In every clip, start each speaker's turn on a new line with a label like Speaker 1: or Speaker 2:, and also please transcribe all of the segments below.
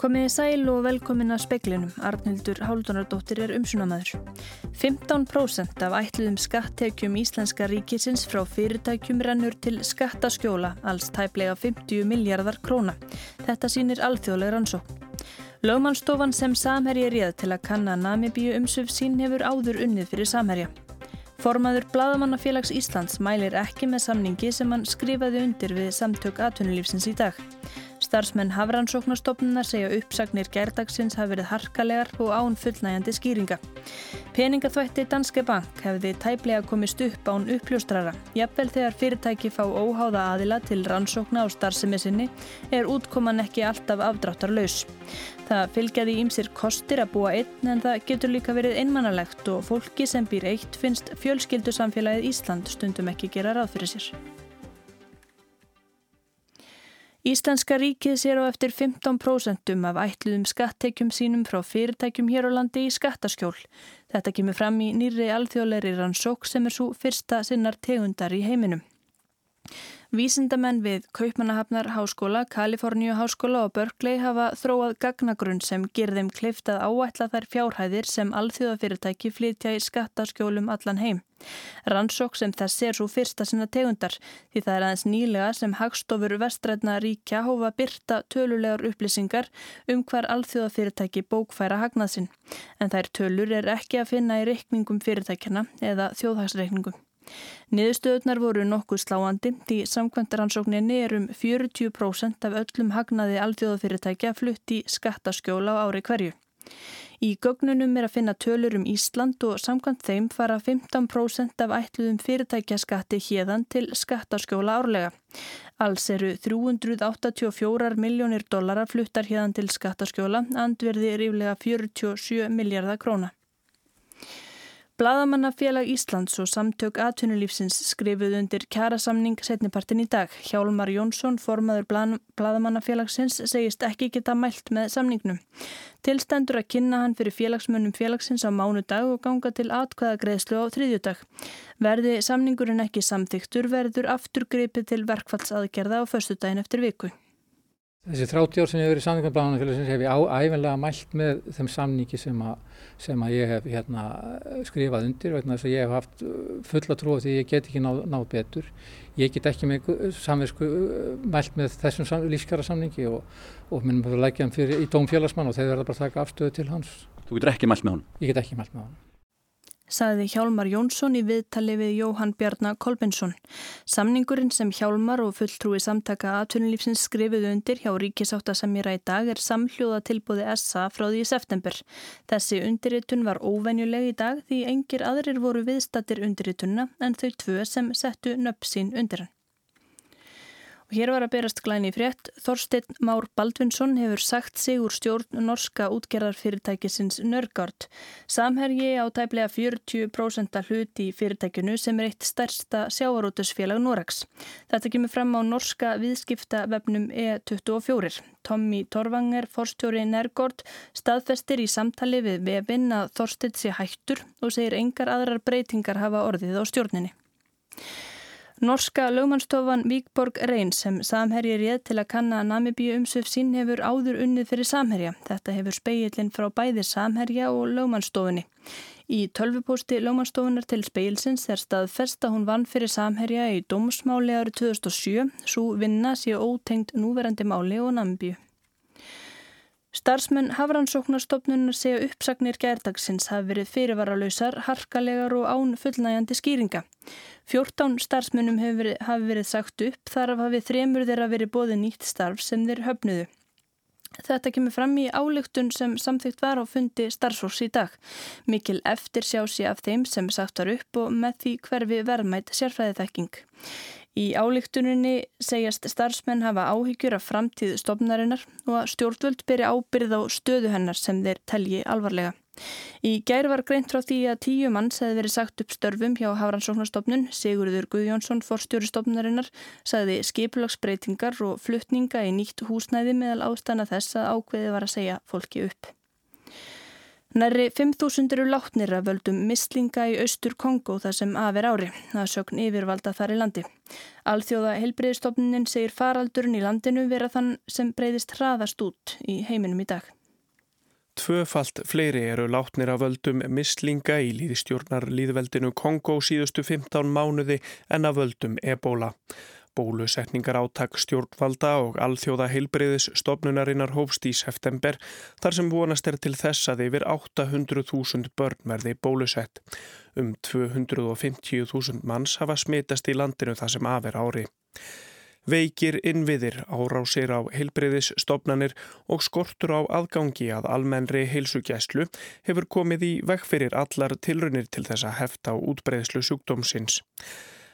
Speaker 1: Komiði sæl og velkomin að speklinum. Arnildur Háldunardóttir er umsunamæður. 15% af ætluðum skattekjum Íslenska ríkisins frá fyrirtækjum rennur til skattaskjóla, alls tæplega 50 miljardar króna. Þetta sínir alþjóðlega rannsók. Lögmannstofan sem Samherji réð til að kanna Namibíu umsöf sín hefur áður unnið fyrir Samherja. Formaður Bladamannafélags Íslands mælir ekki með samningi sem hann skrifaði undir við samtök atvinnulífsins í dag. Starfsmenn Hafrannsóknarstofnunar segja uppsagnir gærdagsins hafi verið harkalegar og án fullnægjandi skýringa. Peningaþvætti Danske Bank hefði tæplega komist upp án uppljóstrara. Jafnvel þegar fyrirtæki fá óháða aðila til rannsókna á starfsemi sinni er útkoman ekki alltaf afdráttar laus. Það fylgjaði ímsir kostir að búa einn en það getur líka verið einmannalegt og fólki sem býr eitt finnst fjölskyldusamfélagið Ísland stundum ekki gera ráð fyrir sér. Íslenska ríkið sér á eftir 15% af ætluðum skattekjum sínum frá fyrirtækjum hér á landi í skattaskjól. Þetta kemur fram í nýri alþjóðleiri rannsók sem er svo fyrsta sinnar tegundar í heiminum. Vísindamenn við Kaupmannahafnar Háskóla, Kaliforníu Háskóla og Berkeley hafa þróað gagnagrunn sem ger þeim kliftað áætla þær fjárhæðir sem alþjóðafyrirtæki flytja í skattaskjólum allan heim. Rannsók sem þess er svo fyrsta sinna tegundar því það er aðeins nýlega sem hagstofur vestrætna ríkja hófa byrta tölulegar upplýsingar um hver alþjóðafyrirtæki bókfæra hagnaðsinn. En þær tölur er ekki að finna í reikningum fyrirtækjana eða þjóðhagsreikningum. Niðurstöðunar voru nokkuð sláandi því samkvæmtaransókninni er um 40% af öllum hagnaði aldjóðafyrirtækja flutt í skattaskjóla á ári hverju. Í gögnunum er að finna tölur um Ísland og samkvæmt þeim fara 15% af ætluðum fyrirtækjaskatti hérðan til skattaskjóla árlega. Alls eru 384 miljónir dollara fluttar hérðan til skattaskjóla, andverði ríflega 47 miljardar króna. Blaðamannafélag Íslands og samtök atvinnulífsins skrifuð undir kjærasamning setnipartin í dag. Hjálmar Jónsson, formaður Blaðamannafélagsins, segist ekki geta mælt með samningnum. Tilstendur að kynna hann fyrir félagsmönnum félagsins á mánudag og ganga til atkvæðagreðslu á þriðjudag. Verði samningurinn ekki samþyktur verður afturgripið til verkfallsaðgerða á förstudagin eftir viku.
Speaker 2: Þessi 30 ár sem ég hef verið í samningum bláðanarfélagsins hef ég æfinlega mælt með þeim samningi sem að, sem að ég hef hérna, skrifað undir vegna þess að ég hef haft uh, fulla trú því ég get ekki náð, náð betur. Ég get ekki með samversku uh, mælt með þessum lífskjara samningi og, og minnum að leggja hann fyrir í dómfélagsmann og þeir verða bara að taka afstöðu til hans.
Speaker 3: Þú getur ekki mælt með hann?
Speaker 2: Ég get ekki mælt með hann
Speaker 1: saði Hjálmar Jónsson í viðtali við Jóhann Bjarnar Kolbensson. Samningurinn sem Hjálmar og fulltrúi samtaka aðtunulífsins skrifuðu undir hjá ríkisáttasemjara í dag er samhljóða tilbúði SA frá því september. Þessi undirritun var óvenjuleg í dag því engir aðrir voru viðstattir undirritunna en þau tvö sem settu nöpsín undir hann. Hér var að berast glæni frétt. Þorstein Már Baldvinsson hefur sagt sig úr stjórn norska útgerðarfyrirtækisins Nörgard. Samherji á tæplega 40% hluti í fyrirtækinu sem er eitt stærsta sjávarótusfélag Noregs. Þetta kemur fram á norska viðskipta vefnum E24. Tommy Torvanger, forstjóri Nörgard, staðfestir í samtali við vefinn að Þorstein sé hættur og segir engar aðrar breytingar hafa orðið á stjórninni. Norska lögmannstofan Víkborg Reyn sem samherji réð til að kanna Namibíu umsöf sín hefur áður unnið fyrir samherja. Þetta hefur speilin frá bæði samherja og lögmannstofunni. Í tölvupósti lögmannstofunar til speilsins er staðfest að hún vann fyrir samherja í dómsmáli árið 2007, svo vinna sé ótengt núverandi máli og Namibíu. Starfsmenn Hafrannsóknarstofnunar segja uppsagnir gærdagsins hafi verið fyrirvaralausar, harkalegar og án fullnægjandi skýringa. 14 starfsmennum hafi verið, verið sagt upp þar af hafið þremur þeirra verið bóði nýtt starf sem þeir höfnuðu. Þetta kemur fram í álygtun sem samþygt var á fundi starfsfólks í dag. Mikil eftir sjásí af þeim sem sagt var upp og með því hverfi verðmætt sérfræðiþekking. Í álíktuninni segjast starfsmenn hafa áhyggjur af framtíð stofnarinnar og að stjórnvöld beri ábyrð á stöðu hennar sem þeir telji alvarlega. Í gær var greint frá því að tíu manns hefði verið sagt upp störfum hjá Hafrannsóknarstofnun. Sigurður Guðjónsson, forstjóri stofnarinnar, sagði skiplagsbreytingar og fluttninga í nýtt húsnæði meðal ástana þess að ákveði var að segja fólki upp. Næri 5.000 eru látnir að völdum mislinga í austur Kongo þar sem aðver ári, að sögn yfirvalda þar í landi. Alþjóða helbreyðstofnin segir faraldurinn í landinu vera þann sem breyðist hraðast út í heiminum í dag.
Speaker 3: Tvöfalt fleiri eru látnir að völdum mislinga í líðistjórnar líðveldinu Kongo síðustu 15 mánuði en að völdum ebola. Bólusetningar áttak stjórnvalda og alþjóða heilbreyðis stopnunarinnar hófst í september þar sem vonast er til þess að yfir 800.000 börn verði bólusett. Um 250.000 manns hafa smitast í landinu þar sem afer ári. Veikir innviðir, árásir á heilbreyðis stopnanir og skortur á aðgangi að almennri heilsugjæslu hefur komið í vekk fyrir allar tilrunir til þess að hefta á útbreyðslu sjúkdómsins.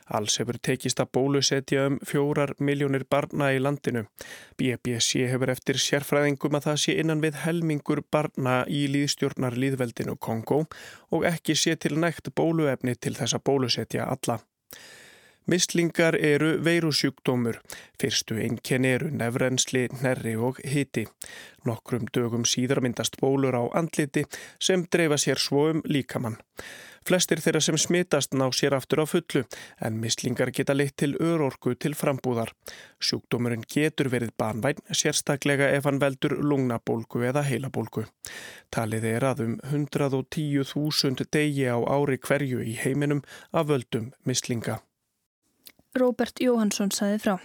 Speaker 3: Alls hefur tekist að bólusetja um fjórar miljónir barna í landinu. BBC hefur eftir sérfræðingum að það sé innan við helmingur barna í líðstjórnar líðveldinu Kongo og ekki sé til nægt bóluefni til þess að bólusetja alla. Mislingar eru veirusjúkdómur. Fyrstu einkenni eru nefrensli, nerri og hiti. Nokkrum dögum síðar myndast bólur á andliti sem dreifa sér svo um líkamann. Flestir þeirra sem smitast ná sér aftur á fullu en mislingar geta leitt til örorku til frambúðar. Sjúkdómurinn getur verið banvæn, sérstaklega ef hann veldur lungnabólgu eða heilabólgu. Talið er að um 110.000 degi á ári hverju í heiminum af völdum mislinga.
Speaker 1: Róbert Jóhansson saði frá.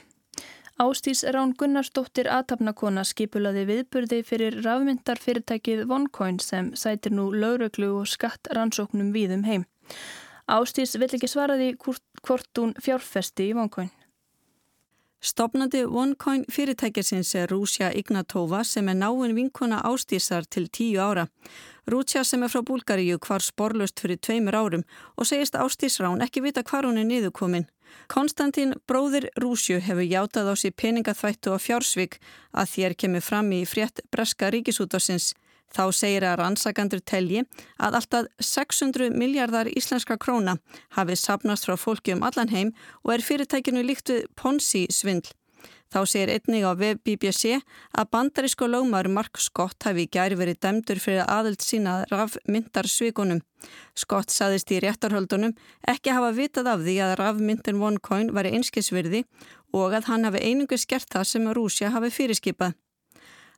Speaker 1: Ástís Rán Gunnarsdóttir aðtapnakona skipulaði viðburði fyrir rafmyndarfyrirtækið OneCoin sem sætir nú lauröglu og skatt rannsóknum víðum heim. Ástís vill ekki svaraði hvort hún fjárfesti í OneCoin.
Speaker 4: Stopnandi OneCoin fyrirtækisins er Rúsja Ignatova sem er náinn vinkona Ástísar til tíu ára. Rúsja sem er frá Búlgaríu hvar sporlust fyrir tveimur árum og segist Ástís Rán ekki vita hvar hún er niðurkomin. Konstantín bróðir Rúsju hefur játað á sér peningaþvættu og fjársvík að þér kemur fram í frétt breska ríkisútásins. Þá segir að rannsakandur telji að alltaf 600 miljardar íslenska króna hafið sapnast frá fólki um allan heim og er fyrirtækinu líkt við Ponzi svindl. Þá segir einnig á web BBC að bandarísko lögmar Mark Scott hafi gæri verið dæmdur fyrir aðöld sína raf myndarsvíkunum. Scott saðist í réttarhöldunum ekki hafa vitað af því að raf myndin OneCoin var einskisvirði og að hann hafi einungu skert það sem Rúsja hafi fyrirskipað.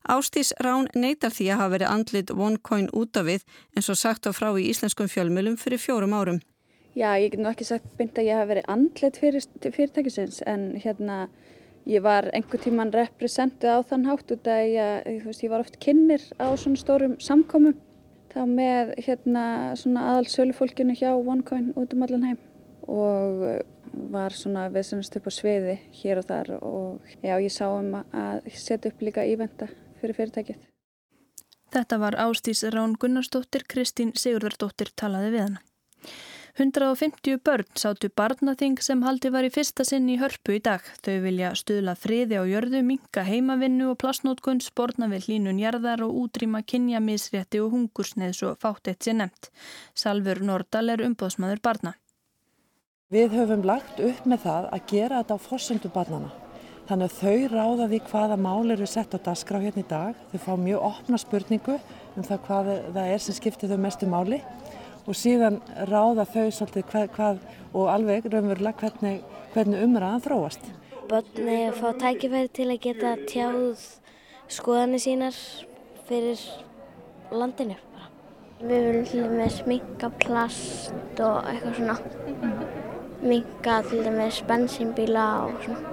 Speaker 4: Ástís Rán neytar því að hafa verið andlit OneCoin út af við eins og sagt á frá í íslenskum fjölmjölum fyrir fjórum árum.
Speaker 5: Já, ég get nú ekki sagt beint að ég hafa verið andlit fyrir, fyrirtækisins en hérna Ég var einhver tíman representuð á þann hátt út að ég, ég var oft kynir á svona stórum samkomum þá með hérna svona aðal sölufólkinu hjá OneCoin út um allan heim og var svona viðsennast upp á sviði hér og þar og já ég sá um að setja upp líka ívenda fyrir fyrirtækið.
Speaker 1: Þetta var Ástís Rán Gunnarsdóttir, Kristín Sigurðardóttir talaði við hana. 150 börn sátu barnaþing sem haldi var í fyrsta sinn í hörpu í dag. Þau vilja stuðla friði á jörðu, minka heimavinnu og plasnótkun, spórna við hlínun jarðar og útrýma kynja misrétti og hungursneið svo fátt eitt sér nefnt. Salfur Nordal er umbóðsmaður barna.
Speaker 6: Við höfum lagt upp með það að gera þetta á fórsöndu barnana. Þannig að þau ráða því hvaða mál eru sett á dasgrá hérna í dag. Þau fá mjög opna spurningu um það hvað það er sem skiptir þau mestu máli og síðan ráða þau svolítið hvað, hvað og alveg raunverulega hvernig, hvernig umræðan þróast.
Speaker 7: Bönni fá tækifæri til að geta tjáð skoðanir sínar fyrir landinu. Við viljum til dæmis minka plast og eitthvað svona. Minka til dæmis bensínbíla og svona.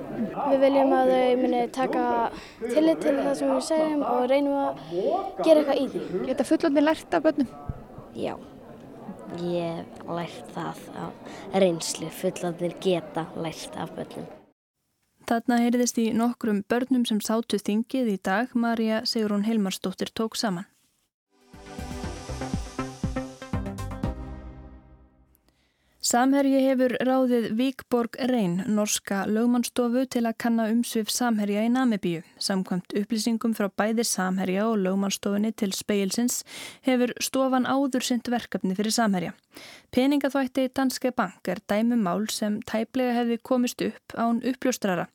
Speaker 8: Við viljum að þau muni taka tillit til það sem við segjum og reynum að gera eitthvað í því.
Speaker 9: Geta fullotni lært af bönnum?
Speaker 7: Já. Ég hef lært það á reynslu, fullandir geta lært af börnum.
Speaker 1: Þarna heyrðist í nokkrum börnum sem sátu þingið í dag, Marja Sigrún Hilmarsdóttir tók saman. Samherji hefur ráðið Víkborg Reyn, norska lögmannstofu til að kanna umsvið Samherja í Namibíu. Samkvæmt upplýsingum frá bæði Samherja og lögmannstofunni til speilsins hefur stofan áður synd verkefni fyrir Samherja. Peningaþvætti Danske Bank er dæmumál sem tæplega hefði komist upp án uppljóstrara.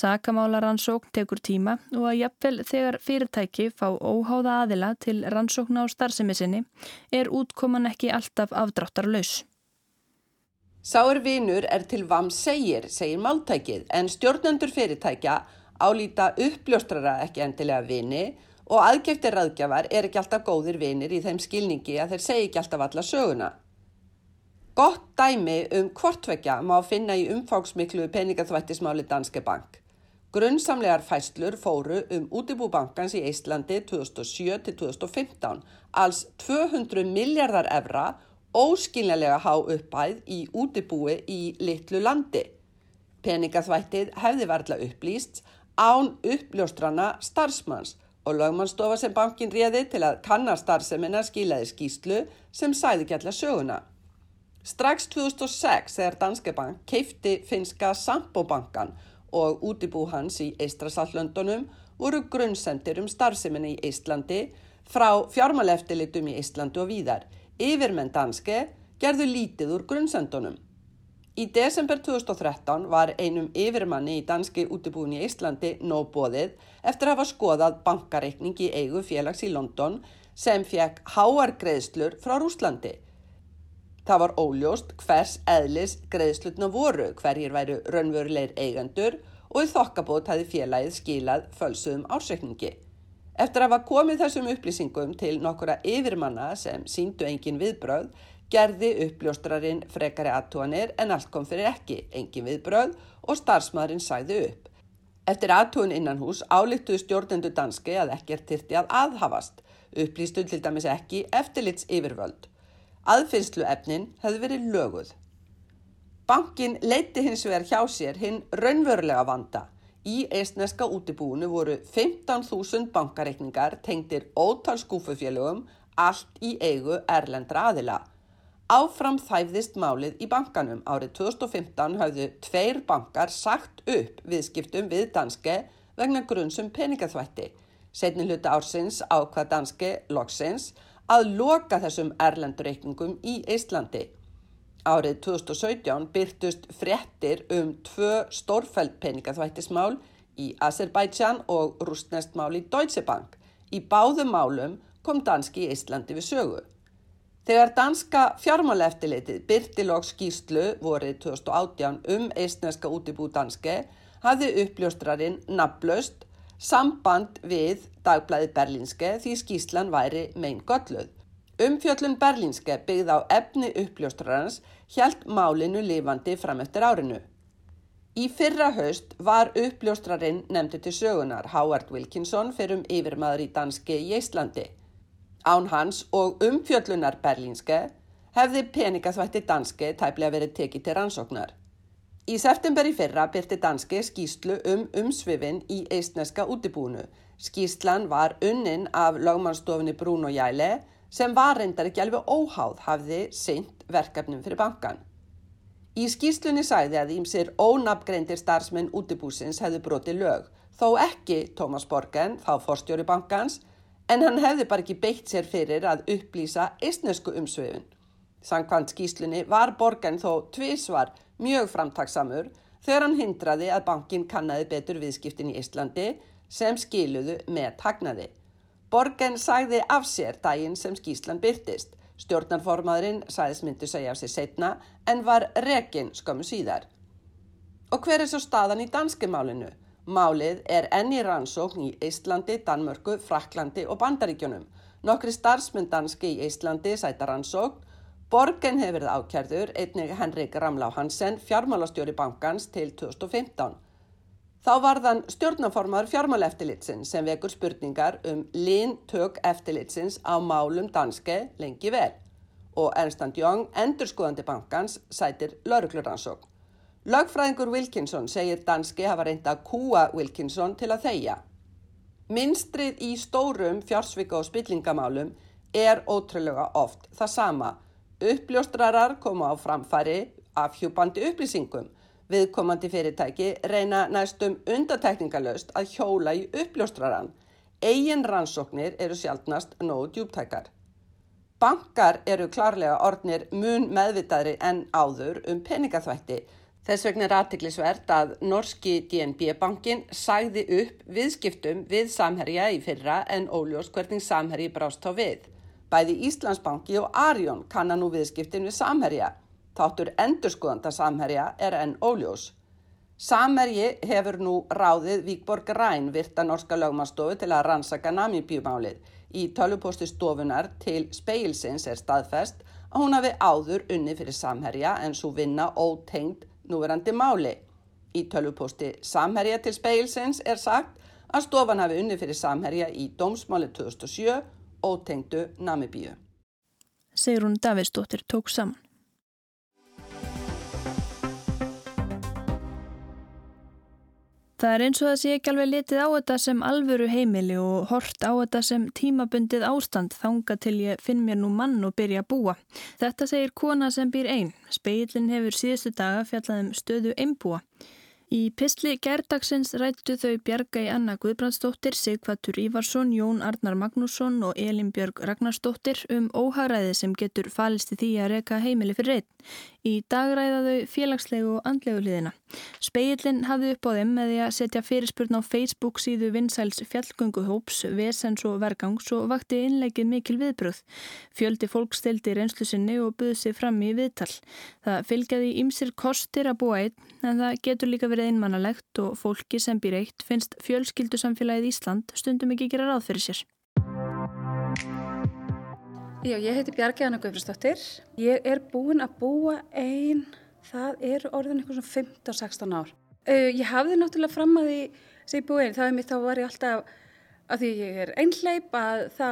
Speaker 1: Sakamálarannsókn tekur tíma og að jafnvel þegar fyrirtæki fá óháða aðila til rannsókna á starfsemi er útkoman ekki alltaf afdráttarlaus.
Speaker 10: Sáur vinur er til vam segir, segir máltækið, en stjórnendur fyrirtækja álýta uppljóstrara ekki endilega vini og aðgeftir raðgjafar er ekki alltaf góðir vinir í þeim skilningi að þeir segi ekki alltaf alla söguna. Gott dæmi um hvortvekja má finna í umfáksmiklu peningaþvættismáli Danske Bank. Grunnsamlegar fæslur fóru um útibúbankans í Íslandi 2007-2015, alls 200 miljardar evra óskiljanlega há uppæð í útibúi í litlu landi. Peningaþvættið hefði verðla upplýst án uppljóstrana starfsmanns og lögmannstofa sem bankin réði til að kanna starfsemina skilaði skýslu sem sæði gætla söguna. Strax 2006 þegar Danske Bank keifti finska Sampo-bankan og útibú hans í Eistrasallöndunum voru grunnsendir um starfseminni í Íslandi frá fjármáleftillitum í Íslandi og víðar Yfirmenn danske gerðu lítið úr grunnsendunum. Í desember 2013 var einum yfirmanni í danski útibúin í Íslandi nóbóðið eftir að hafa skoðað bankareikning í eigu félags í London sem fekk háar greiðslur frá Rúslandi. Það var óljóst hvers eðlis greiðslutna voru hverjir væru raunverulegir eigendur og í þokkabót hafi félagið skilað fölsuðum ársreikningi. Eftir að hafa komið þessum upplýsingum til nokkura yfirmanna sem síndu engin viðbröð, gerði uppljóstrarinn frekari aðtúanir en allt kom fyrir ekki, engin viðbröð og starfsmaðurinn sæði upp. Eftir aðtúin innan hús álíktuðu stjórnendu danski að ekkert þyrti að aðhafast, upplýstu til dæmis ekki eftirlits yfirvöld. Aðfinnslu efnin hefði verið löguð. Bankin leiti hins vegar hjá sér hinn raunverulega vanda Í eistneska útibúinu voru 15.000 bankareikningar tengdir ótal skúfufélögum allt í eigu erlendra aðila. Áfram þæfðist málið í bankanum. Árið 2015 hafðu tveir bankar sagt upp viðskiptum við danske vegna grunnsum peningaþvætti. Setni hluta ársins ákvað danske loksins að loka þessum erlendreikningum í Íslandi. Árið 2017 byrtust frettir um tvö stórfæld peningaþvættismál í Azerbaijan og rústnestmál í Deutsche Bank. Í báðum málum kom danski í Íslandi við sögu. Þegar danska fjármáleftilitið byrti loks skýslu vorið 2018 um eistneska útibú danske hafði uppljóstrarinn naflöst samband við dagblæði berlinske því skýslan væri megin gölluð. Umfjöllun berlinske byggð á efni uppljóstrarans hjælt málinu lifandi fram eftir árinu. Í fyrra haust var uppljóstrarinn nefndi til sögunar Howard Wilkinson fyrir um yfirmaður í danski í Íslandi. Án hans og umfjöllunar berlinske hefði peningaþvætti danski tæplega verið tekið til rannsóknar. Í september í fyrra byrti danski skýslu um umsvifin í eistneska útibúnu. Skýslan var unnin af lagmannstofinni Bruno Jæle sem var reyndar ekki alveg óháð hafði seint verkefnum fyrir bankan. Í skýslunni sæði að ímsir ónafgreindir starfsmenn útibúsins hefði brotið lög, þó ekki Tómas Borgen, þá forstjóri bankans, en hann hefði bara ekki beitt sér fyrir að upplýsa eistnesku umsvefin. Sankvæmt skýslunni var Borgen þó tvísvar mjög framtaksamur þegar hann hindraði að bankin kannaði betur viðskiptin í Íslandi sem skiluðu með tagnaði. Borgen sagði af sér daginn sem skýslan byrtist. Stjórnarformaðurinn sagðis myndu segja af sér setna en var rekin skömmu síðar. Og hver er svo staðan í danskemálinu? Málið er enni rannsókn í Íslandi, Danmörku, Fraklandi og Bandaríkjunum. Nokkri starfsmynd danski í Íslandi sæta rannsókn. Borgen hefur verið ákjærður, einnig Henrik Ramlá Hansen, fjármálastjóri bankans til 2015. Þá var þann stjórnaformaður fjármáleftilitsin sem vekur spurningar um líntök eftirlitsins á málum danske lengi vel og Ernst Young, endurskoðandi bankans, sætir laurugluransókn. Lögfræðingur Wilkinson segir danski hafa reynda að kúa Wilkinson til að þeia. Minstrið í stórum fjársvika og spillingamálum er ótrúlega oft það sama. Uppljóstrarar koma á framfæri afhjúbandi upplýsingum. Viðkomandi fyrirtæki reyna næstum undatekningalöst að hjóla í uppljóstraran. Egin rannsóknir eru sjálfnast nógu djúptækar. Bankar eru klárlega orðnir mun meðvitaðri en áður um peningaþvætti Þess vegna er aðtiklisvert að norski DNB-bankin sæði upp viðskiptum við samherja í fyrra en óljós hvernig samherji brást á við. Bæði Íslandsbanki og Arjón kannan nú viðskiptin við samherja. Þáttur endurskoðanda samherja er enn óljós. Samherji hefur nú ráðið Víkborg Ræn virta norska lögmanstofu til að rannsaka namibjumálið. Í tölvuposti stofunar til speilsins er staðfest að hún hafi áður unni fyrir samherja en svo vinna ótengd núverandi máli. Í tölvuposti Samherja til speilsins er sagt að stofan hafi unni fyrir Samherja í dómsmáli 2007 og tengdu Namibíu.
Speaker 1: Sigrun Davidsdóttir tók saman. Það er eins og það sé ekki alveg litið á þetta sem alvöru heimili og hort á þetta sem tímabundið ástand þanga til ég finn mér nú mann og byrja að búa. Þetta segir kona sem býr einn. Speillin hefur síðustu daga fjallað um stöðu einbúa. Í pistli gerdagsins rættu þau Bjarga í Anna Guðbrandsdóttir, Sigvatur Ívarsson, Jón Arnar Magnússon og Elin Björg Ragnarsdóttir um óhagræði sem getur falist í því að reyka heimili fyrir reitt. Í dag ræða þau félagslegu og andlegu hliðina. Speillin hafði upp á þeim með því að setja fyrirspurn á Facebook síðu vinsæls fjallgönguhóps, Vesens og Vergangs og vakti innlegið mikil viðbröð. Fjöldi fólk stildi reynslu sinni og buði sig fram í viðtal. Það fylgjaði ímsir kostir að búa einn en það getur líka verið einmannalegt og fólki sem býr eitt finnst fjölskyldusamfélagið Ísland stundum ekki gera ráð fyrir sér.
Speaker 11: Já, ég heiti Bjarki Anna Guðfrisdóttir. Ég er búin að búa einn, það eru orðin eitthvað svona 15-16 ár. Uh, ég hafði náttúrulega fram að því sem ég búið einn, þá var ég alltaf, að því ég er einhleip, að þá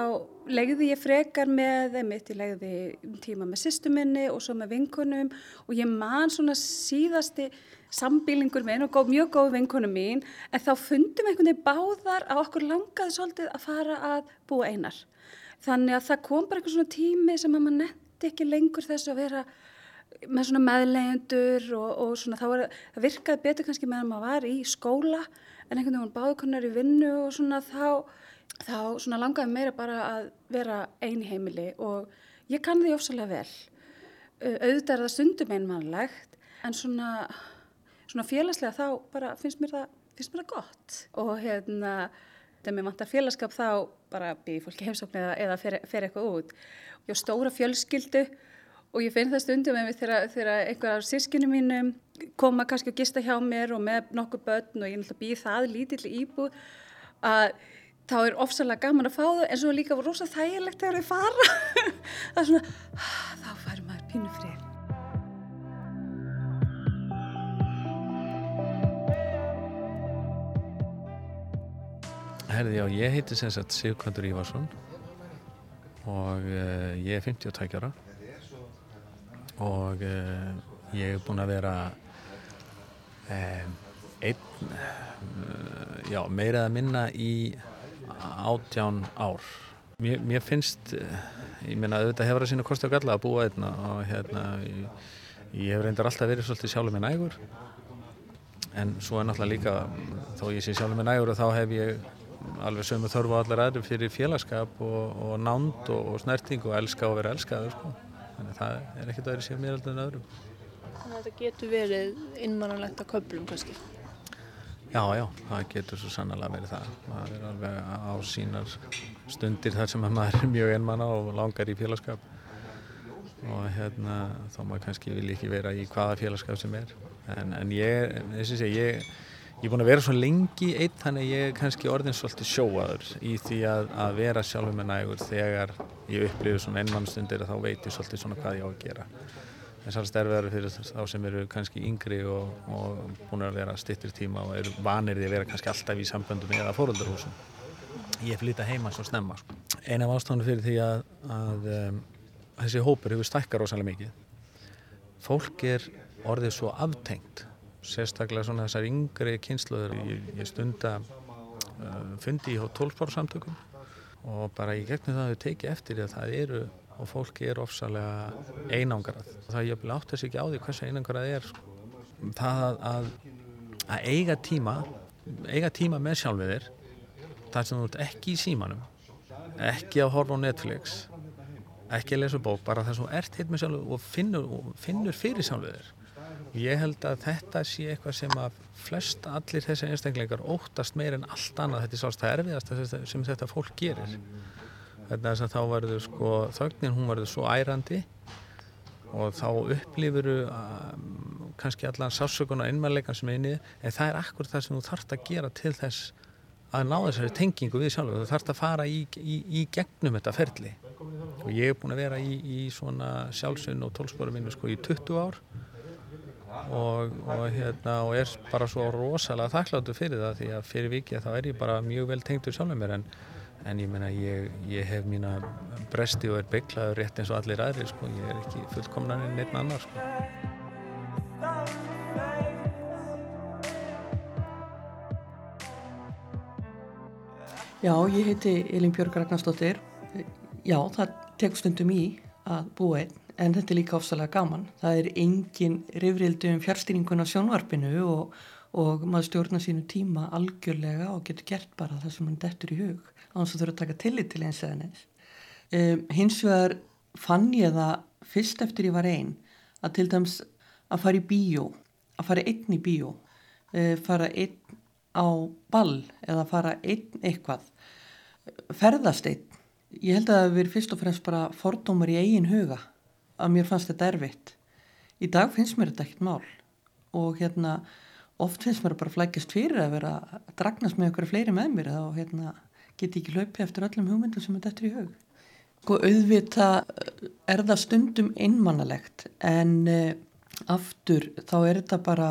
Speaker 11: legði ég frekar með, einmitt, ég legði tíma með sýstuminni og svo með vinkunum og ég man svona síðasti sambílingur minn og góð, mjög góð vinkunum mín, en þá fundum einhvern veginn báðar að okkur langaði svolítið að fara að búa einar. Þannig að það kom bara eitthvað svona tími sem að maður netti ekki lengur þessu að vera með svona meðlegendur og, og svona þá var, það virkaði betur kannski meðan maður var í skóla en einhvern veginn báðukunnar í vinnu og svona þá, þá svona langaði meira bara að vera eini heimili og ég kann því ofsalega vel. Auðvitað er það stundum einmannlegt en svona, svona félagslega þá bara finnst mér það, finnst mér það gott og hérna þegar mér vantar félagskap þá bara býði fólki heimsókn eða, eða fer, fer eitthvað út. Ég á stóra fjölskyldu og ég finn það stundum mig þegar, þegar einhver af sískinu mínum koma kannski að gista hjá mér og með nokkur börn og ég náttúrulega býði það lítill íbúð að þá er ofsalega gaman að fá þau en svo líka rosa þægilegt þegar þau fara. það er svona, ah, þá fær maður pínu frið.
Speaker 12: Herði, já, ég heiti sem sagt Sigurkandur Ívarsson og uh, ég er 52 ára og uh, ég er búinn að vera um, einn, uh, já, meira að minna í átján ár. Mér, mér finnst, ég meina auðvitað hefur að sína kosti og galla að búa einna og hérna, ég, ég hef reyndar alltaf verið svolítið sjálfur með nægur en svo er náttúrulega líka, þó ég sé sjálfur með nægur og þá hef ég alveg sömu þörfu á allar aðri fyrir félagskap og, og nánd og, og snerting og elska og vera elskaður sko. Þannig að það er ekkert aðri sér mér aldrei en öðrum.
Speaker 1: Þannig að þetta getur verið innmannalegt að köplum kannski?
Speaker 12: Já, já, það getur svo sannlega verið það. Maður er alveg á sínar stundir þar sem maður er mjög einmanna og langar í félagskap. Og hérna þá maður kannski vil ekki vera í hvaða félagskap sem er. En, en ég, þess að ég Ég er búin að vera svo lengi eitt þannig ég er kannski orðin svolítið sjóaður í því að, að vera sjálfur með nægur þegar ég upplifir svona ennmannstundir að þá veit ég svolítið svona hvað ég á að gera. Það er svolítið erfiðar fyrir þá sem eru kannski yngri og, og búin að vera stittir tíma og eru vanir því að vera kannski alltaf í samböndum eða fóröldarhúsum. Ég flytta heima svo snemma. Sko. Einn af ástofnum fyrir því að, að um, þessi hópur hefur stækkar ósæðilega er sérstaklega svona þessar yngri kynsluður. Ég, ég stunda uh, fundi í 12 samtökum og bara í gegnum það við tekið eftir að það eru og fólki er ofsalega einangrað. Það ég átt þess ekki á því hversu einangrað er sko. það að, að eiga tíma eiga tíma með sjálfið þér þar sem þú ert ekki í símanum ekki að horfa á Netflix ekki að lesa bók, bara þess að þú ert hitt með sjálfið og finnur, og finnur fyrir sjálfið þér ég held að þetta sé eitthvað sem að flest allir þessi einstakleikar óttast meir en allt annað. Þetta er svolítið erfiðast sem þetta fólk gerir. Þetta er þess að þá verður sko þögnin hún verður svo ærandi og þá upplifur um, kannski allan sásökunar innmæleikan sem er inni. En það er akkur það sem þú þarfst að gera til þess að ná þessari tengingu við sjálf þú þarfst að fara í, í, í gegnum þetta ferli. Og ég hef búin að vera í, í svona sjálfsvinn og tólsporum minni sko í 20 ár og, og, hérna, og er bara svo rosalega þakkláttu fyrir það því að fyrir vikið þá er ég bara mjög vel tengtur sjálf með mér en en ég meina ég, ég hef mína bresti og er bygglaður rétt eins og allir aðri sko, ég er ekki fullkomnan en neitt annar sko.
Speaker 13: Já, ég heiti Elin Björg Ragnarstóttir Já, það tekur stundum í að búa einn en þetta er líka ofsalega gaman. Það er engin rifrildu um fjárstýringun á sjónvarpinu og, og maður stjórna sínu tíma algjörlega og getur gert bara það sem mann dettur í hug á þess að þurfa að taka tillit til eins eða neins. Um, hins vegar fann ég það fyrst eftir ég var einn að til dæms að fara í bíó, að fara einn í bíó, uh, fara einn á ball eða fara einn eitthvað, ferðast einn. Ég held að það hefur fyrst og fremst bara fordómar í eigin huga að mér fannst þetta erfitt. Í dag finnst mér þetta ekkert mál og hérna oft finnst mér bara flækjast fyrir að vera að dragnast með okkur fleiri með mér og hérna geti ekki hlaupið eftir öllum hugmyndum sem er dættur í hug. Og auðvita eh, er það stundum einmannalegt en uh, aftur þá er þetta bara,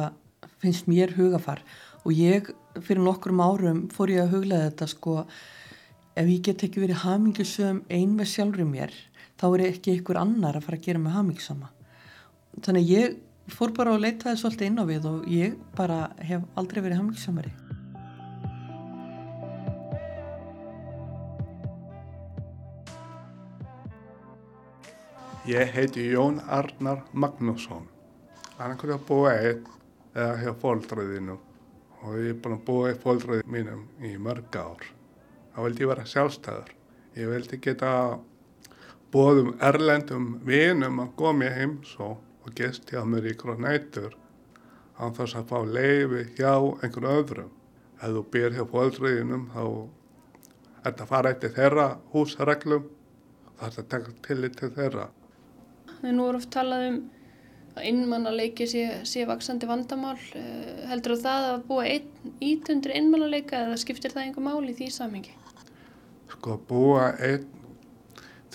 Speaker 13: finnst mér hugafar og ég fyrir nokkrum árum fór ég að huglega þetta sko ef ég get ekki verið hamingisum ein með sjálfur mér þá er ekki ykkur annar að fara að gera mig hamingsama. Þannig ég fór bara að leita það svolítið inn á við og ég bara hef aldrei verið hamingsamari.
Speaker 14: Ég heiti Jón Arnar Magnússon. Annarkvæmt að búa einn eða hjá fólkdraðinu og ég er búin að búa í fólkdraðinu mínum í mörg ár. Þá vildi ég vera sjálfstæður. Ég vildi geta bóðum erlendum vinum að góða mér heims og, og gesti á mér ykkur á nætur á þess að fá leiði hjá einhvern öðrum. Ef þú byr hjá fólkdraðinum þá er þetta að fara eftir þeirra húsreglum það er að taka tillit til þeirra.
Speaker 1: Nú er oft talað um að innmannaleiki sé, sé vaksandi vandamál. Eh, heldur það að búa ítundur innmannaleika eða skiptir það einhver mál í því samengi?
Speaker 14: Sko búa einn,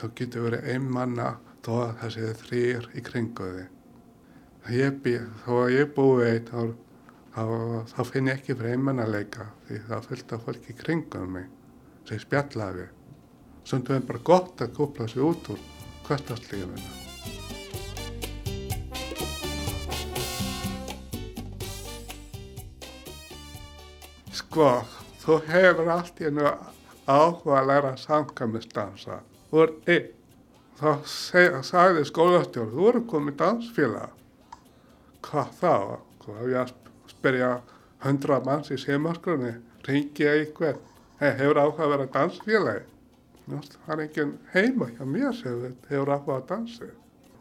Speaker 14: þá getur verið einmanna þó að það séu þrýr í kringuði. Þó að ég búi einn, þá, þá, þá finn ég ekki fyrir einmannaleika því það fylgta fólki í kringum mig sem spjallafi. Svontu er bara gott að kúpla sig út úr hvertastlífuna. Sko, þú hefur allt í hennu áhuga að læra samkvæmistansa. Þú er einn. Þá sagði skólastjórn, þú eru komið dansfélag. Hvað þá? Hvað hef ég að spyrja hundra manns í semaskrunni, ringi ég eitthvað, hey, hefur áhuga að vera dansfélagi? Það er ekki heima hjá mér sem hefur áhuga að dansa.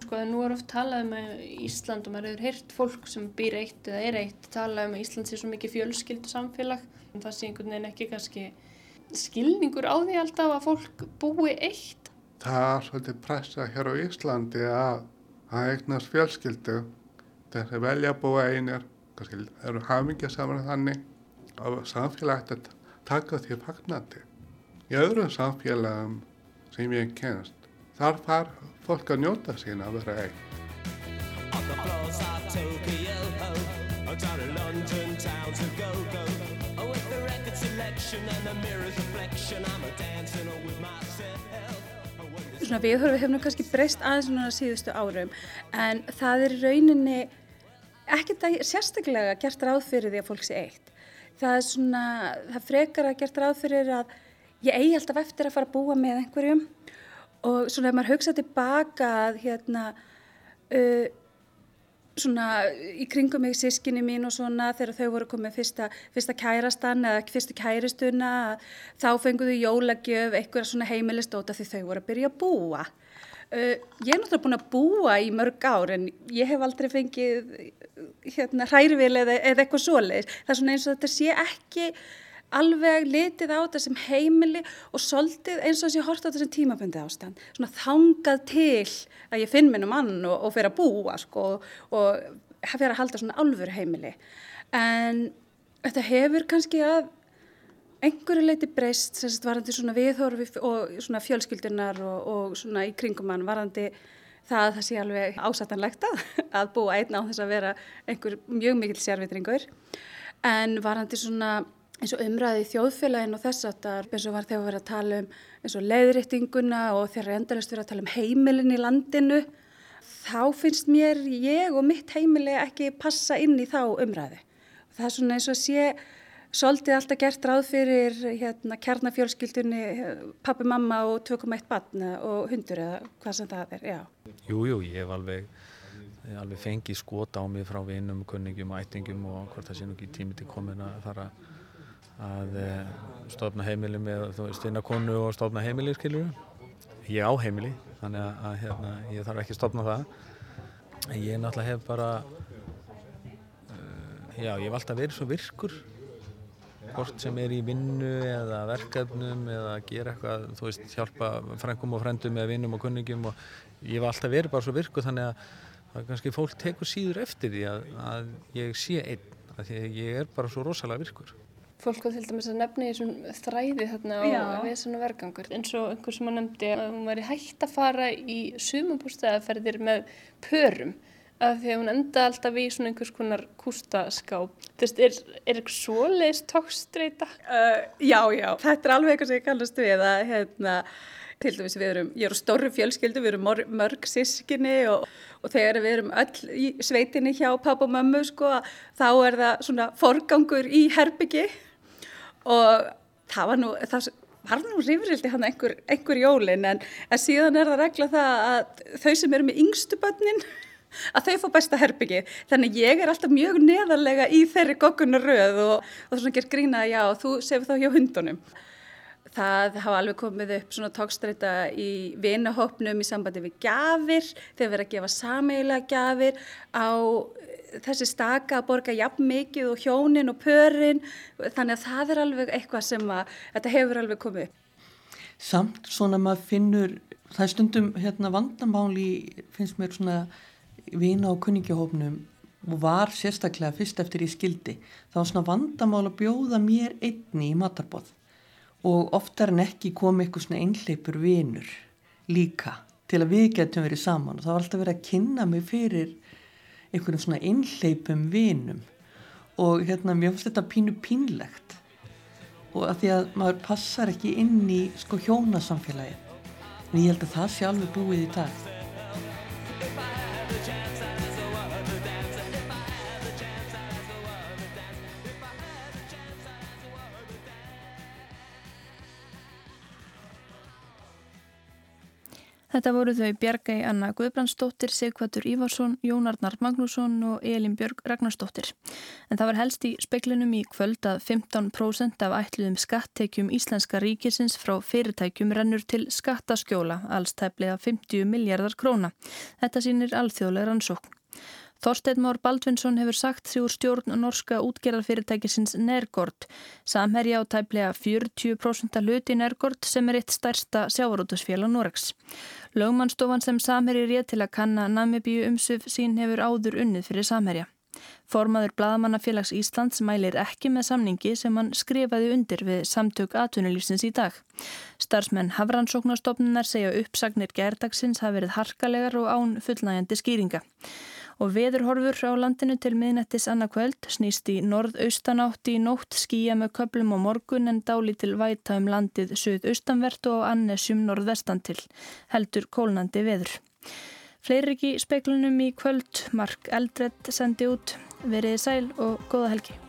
Speaker 1: Sko nú er oft talað um Ísland og maður hefur heyrt fólk sem býr eitt eða er eitt talað um að Ísland sé svo mikið fjölskyldu samfélag en það sé einhvern veginn ekki kannski skilningur á því alltaf að fólk búi eitt.
Speaker 14: Það er svolítið pressa hér á Íslandi að það eignast fjölskyldu þessi velja að búa einir kannski eru hafingja saman þannig og samfélagi að taka því fagnandi. Í öðrum samfélagum sem ég kennst þar far fólk að njóta sín að vera einn.
Speaker 11: Svona viðhorfið hefur nú kannski breyst aðeins núna síðustu árum en það er rauninni ekkert að sérstaklega gert ráð fyrir því að fólk sé eitt. Það er svona, það frekar að gert ráð fyrir að ég eigi alltaf eftir að fara að búa með einhverjum. Og svona ef maður hugsa tilbaka að hérna uh, svona í kringum mig sískinni mín og svona þegar þau voru komið fyrsta, fyrsta kærastan eða fyrstu kæristuna þá fenguðu jólagjöf eitthvað svona heimilistóta því þau voru að byrja að búa. Uh, ég er náttúrulega búin að búa í mörg ár en ég hef aldrei fengið hérna hærvil eða, eða eitthvað svoleiðis. Það er svona eins og þetta sé ekki alveg litið á þetta sem heimili og soldið eins og þess að ég horta á þetta sem tímabundi ástand. Svona þangað til að ég finn minnum mann og, og fer að búa sko og fer að halda svona alvöru heimili. En þetta hefur kannski að einhverju leiti breyst sem varandi svona viðhorfi og svona fjölskyldunar og, og svona í kringum mann varandi það að það sé alveg ásættanlegt að, að búa einn á þess að vera einhver mjög mikil sérvitringur en varandi svona eins og umræði þjóðfélagin og þess að það eins og var þegar við verðum að tala um eins og leiðréttinguna og þegar endalist verðum að tala um heimilin í landinu þá finnst mér ég og mitt heimili ekki passa inn í þá umræði. Það er svona eins og sé svolítið alltaf gert ráð fyrir hérna, kjarnafjölskyldunni, pappi, mamma og 2,1 barn og hundur eða hvað sem það er, já.
Speaker 12: Jú, jú, ég hef alveg, alveg fengið skot á mig frá vinum, kunningum og ættingum og hvort það sé nú ekki tími til komin að fara að eh, stofna heimili með þú veist vinnakonu og stofna heimili skilur ég á heimili þannig að, að hérna, ég þarf ekki að stofna það. Ég náttúrulega hef bara uh, já ég hef alltaf verið svo virkur. Hvort sem er í vinnu eða verkefnum eða gera eitthvað þú veist hjálpa frengum og frendum eða vinnum og kunningum og ég hef alltaf verið bara svo virkur þannig að, að kannski fólk tekur síður eftir því að, að ég sé einn að ég er bara svo rosalega virkur
Speaker 15: fólk á til dæmis að nefna í svona þræði þarna á vesenu vergangur eins og einhver sem að nefndi að hún væri hægt að fara í sumabústæðaferðir með pörum af því að hún enda alltaf í svona einhvers konar kústaskáp. Þú veist, er, er eitthvað svoleiðis tókstreita?
Speaker 11: Uh, já, já, þetta er alveg eitthvað sem ég kannast við að hérna til dæmis við erum, ég er á stóru fjölskyldu, við erum mörg sískinni og, og þegar við erum öll í sveitinni hjá pappa og mömmu sko, þá er það svona forgangur í herbyggi og það var nú, það var nú rífrildi hann einhver, einhver jólin en, en síðan er það regla það að þau sem eru með yngstu bönnin að þau fá besta herbyggi þannig ég er alltaf mjög neðarlega í þeirri goggunaröð og, og svona gerð grína að já, þú sefur þá hjá hundunum. Það hafa alveg komið upp svona tókstreita í vinahopnum í sambandi við gafir, þegar við erum að gefa sameiginlega gafir á þessi staka að borga jafn mikið og hjónin og pörin. Þannig að það er alveg eitthvað sem að þetta hefur alveg komið.
Speaker 13: Samt svona maður finnur, það er stundum hérna vandamáli finnst mér svona vina og kunningahófnum og var sérstaklega fyrst eftir í skildi. Þá svona vandamál að bjóða mér einni í matarbóð og oftar en ekki kom eitthvað svona einhleipur vinur líka til að við getum verið saman. Og það var alltaf verið að kynna mig fyrir einhvern svona innleipum vinum. Og hérna mér finnst þetta pínu pínlegt. Og að því að maður passar ekki inn í sko hjónasamfélagi en ég held að það sé alveg búið í dag
Speaker 1: Þetta voru þau Bjargæi Anna Guðbrandsdóttir, Sigvatur Ívarsson, Jónarnar Magnússon og Elin Björg Ragnarsdóttir. En það var helst í speklinum í kvöld að 15% af ætluðum skattekjum Íslenska ríkisins frá fyrirtækjum rennur til skattaskjóla, alls tæplega 50 miljardar króna. Þetta sínir alþjóðlega rannsókn. Þorstein Már Baldvinsson hefur sagt sig úr stjórn norska útgerðarfyrirtækisins Nergord. Samherja á tæplega 40% hluti Nergord sem er eitt stærsta sjávarútusfélag Noregs. Lögmannstofan sem Samherji rétt til að kanna Namibíu umsuf sín hefur áður unnið fyrir Samherja. Formaður Blaðamannafélags Íslands mælir ekki með samningi sem hann skrifaði undir við samtök atvinnulífsins í dag. Starsmenn Hafrannsóknarstofnunar segja uppsagnir gerdagsins hafi verið harkalegar og án fullnægjandi skýringa og veðurhorfur á landinu til miðnettis annarkvöld snýst í norðaustanátt í nótt skýja með köplum á morgun en dáli til væta um landið söðaustanvert og annesjum norðvestan til, heldur kólnandi veður. Fleiri ekki speiklunum í kvöld, Mark Eldredd sendi út, veriði sæl og góða helgi.